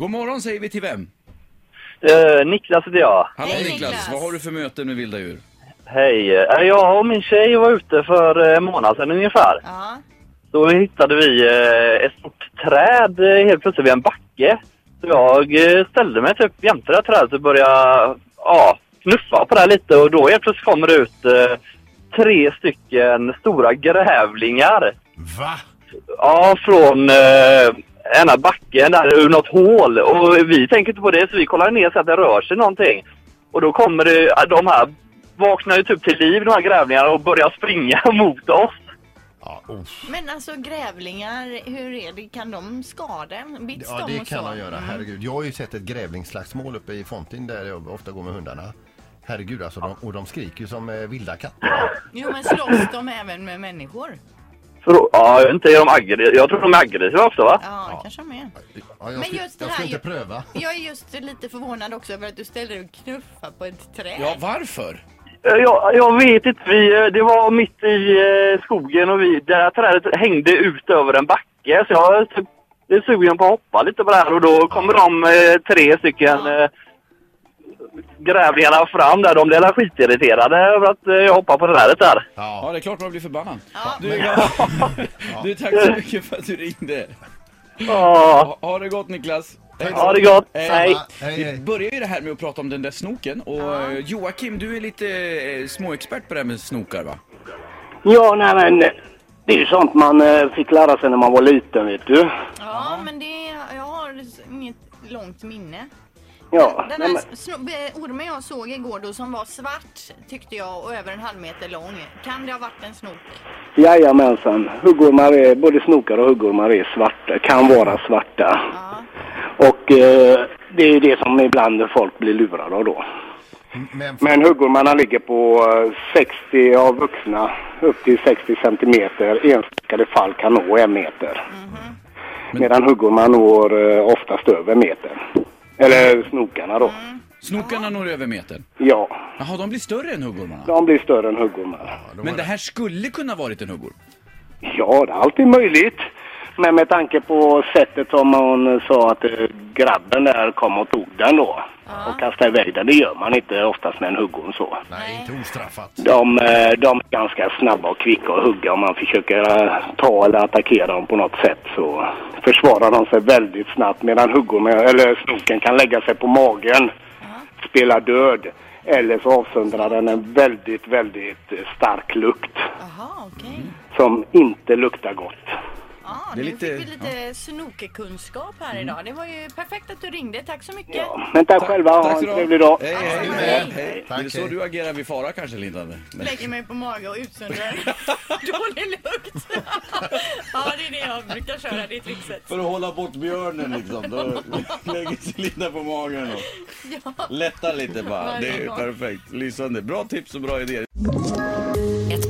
God morgon säger vi till vem? Eh, Niklas heter jag. Hallå Hej, Niklas. Niklas. vad har du för möten med vilda djur? Hej. Eh, Jag och min tjej var ute för eh, en månad sedan ungefär. Ja. Då hittade vi eh, ett stort träd eh, helt plötsligt vid en backe. Så jag eh, ställde mig typ jämte det här trädet och började ja, knuffa på det här lite och då helt plötsligt kommer det ut eh, tre stycken stora grävlingar. Va? Ja, från eh, ena backen där ur något hål. Och vi tänker inte på det så vi kollar ner så att det rör sig någonting. Och då kommer det, de här vaknar ju typ till liv de här grävlingarna och börjar springa mot oss. Ja. Men alltså grävlingar, hur är det? Kan de skada en? Bits ja de det och kan så? de göra. Mm. Herregud. Jag har ju sett ett grävlingsslagsmål uppe i Fontin där jag ofta går med hundarna. Herregud alltså, de, och de skriker ju som eh, vilda katter. Jo men slåss de även med människor? Så, ja, jag vet inte, är de aggressiva? Jag tror de är aggressiva också va? Ja, kanske de är. Ja, jag Men ska, just det jag ska här inte pröva. Jag är just lite förvånad också över att du ställde dig och knuffade på ett träd. Ja, varför? Eh, Jag, jag vet inte, vi, eh, det var mitt i eh, skogen och vi, det här trädet hängde ut över en backe så jag typ, blev sugen på att hoppa lite på det här och då kommer de tre stycken Ja. Eh, grävlingarna fram där. De blev skitirirriterade över att eh, jag hoppar på trädet där. Ja, Ja. det är klart man blir förbannad. Ja. Du, du, tack så mycket för att du ringde. Ja, Ha, ha det gott Niklas. Hej ha det gott. Hej. Hej. Vi börjar ju det här med att prata om den där snoken och Ja. eh, Joakim, du är lite eh, småexpert på det här med snokar va? Ja, nej men det är ju sånt man eh, fick lära sig när man var liten, vet du. Ja, men det, jag har inget långt minne. Ja, Den här men, eh, ormen jag såg igår då som var svart tyckte jag och över en halv meter lång. Kan det ha varit en snok? jajamensan. Huggormar är, både snokar och huggormar är svarta, kan vara svarta. Ja. Och eh, det är det som ibland folk blir lurade av då. Men, Men huggormarna ligger på eh, 60 av vuxna upp till 60 centimeter. Enstaka fall kan nå en meter. Medan huggormar når eh, oftast över meter. Eller snokarna då. Snokarna når över metern. Ja, Jaha, de blir större än huggormarna. de blir större än huggormar. då Men det här skulle kunna varit en huggorm. Ja, det är alltid möjligt. Men med tanke på sättet som man sa att eh, grabben där kom och tog den då och kastade iväg den. Det gör man inte oftast med en huggorm så. Nej, inte ostraffat. De, eh, de är ganska snabba och kvicka att hugga om man försöker eh, ta eller attackera dem på något sätt så försvarar de sig väldigt snabbt medan huggormen, eller snoken kan lägga sig på magen, spela död eller så avsöndrar den en väldigt, väldigt stark lukt Jaha, okej. som inte luktar gott. Ja, Det är nu lite- fick vi lite snokekunskap här idag. Det var ju perfekt att du ringde. Tack så mycket. Ja, men tack, själva, ha Tack en trevlig dag. Hej, hej, Ja, hej. hej. hej. Tack, är det så hej. du agerar vid fara kanske, Lindane? Lägger mig på mage och utsöndrar dålig lukt. ja, det är det jag brukar köra, det är trickset. För att hålla bort björnen liksom. Då lägger sig Linda på magen och Ja. lättar lite bara. Det är perfekt. Lysande. Bra tips och bra idéer.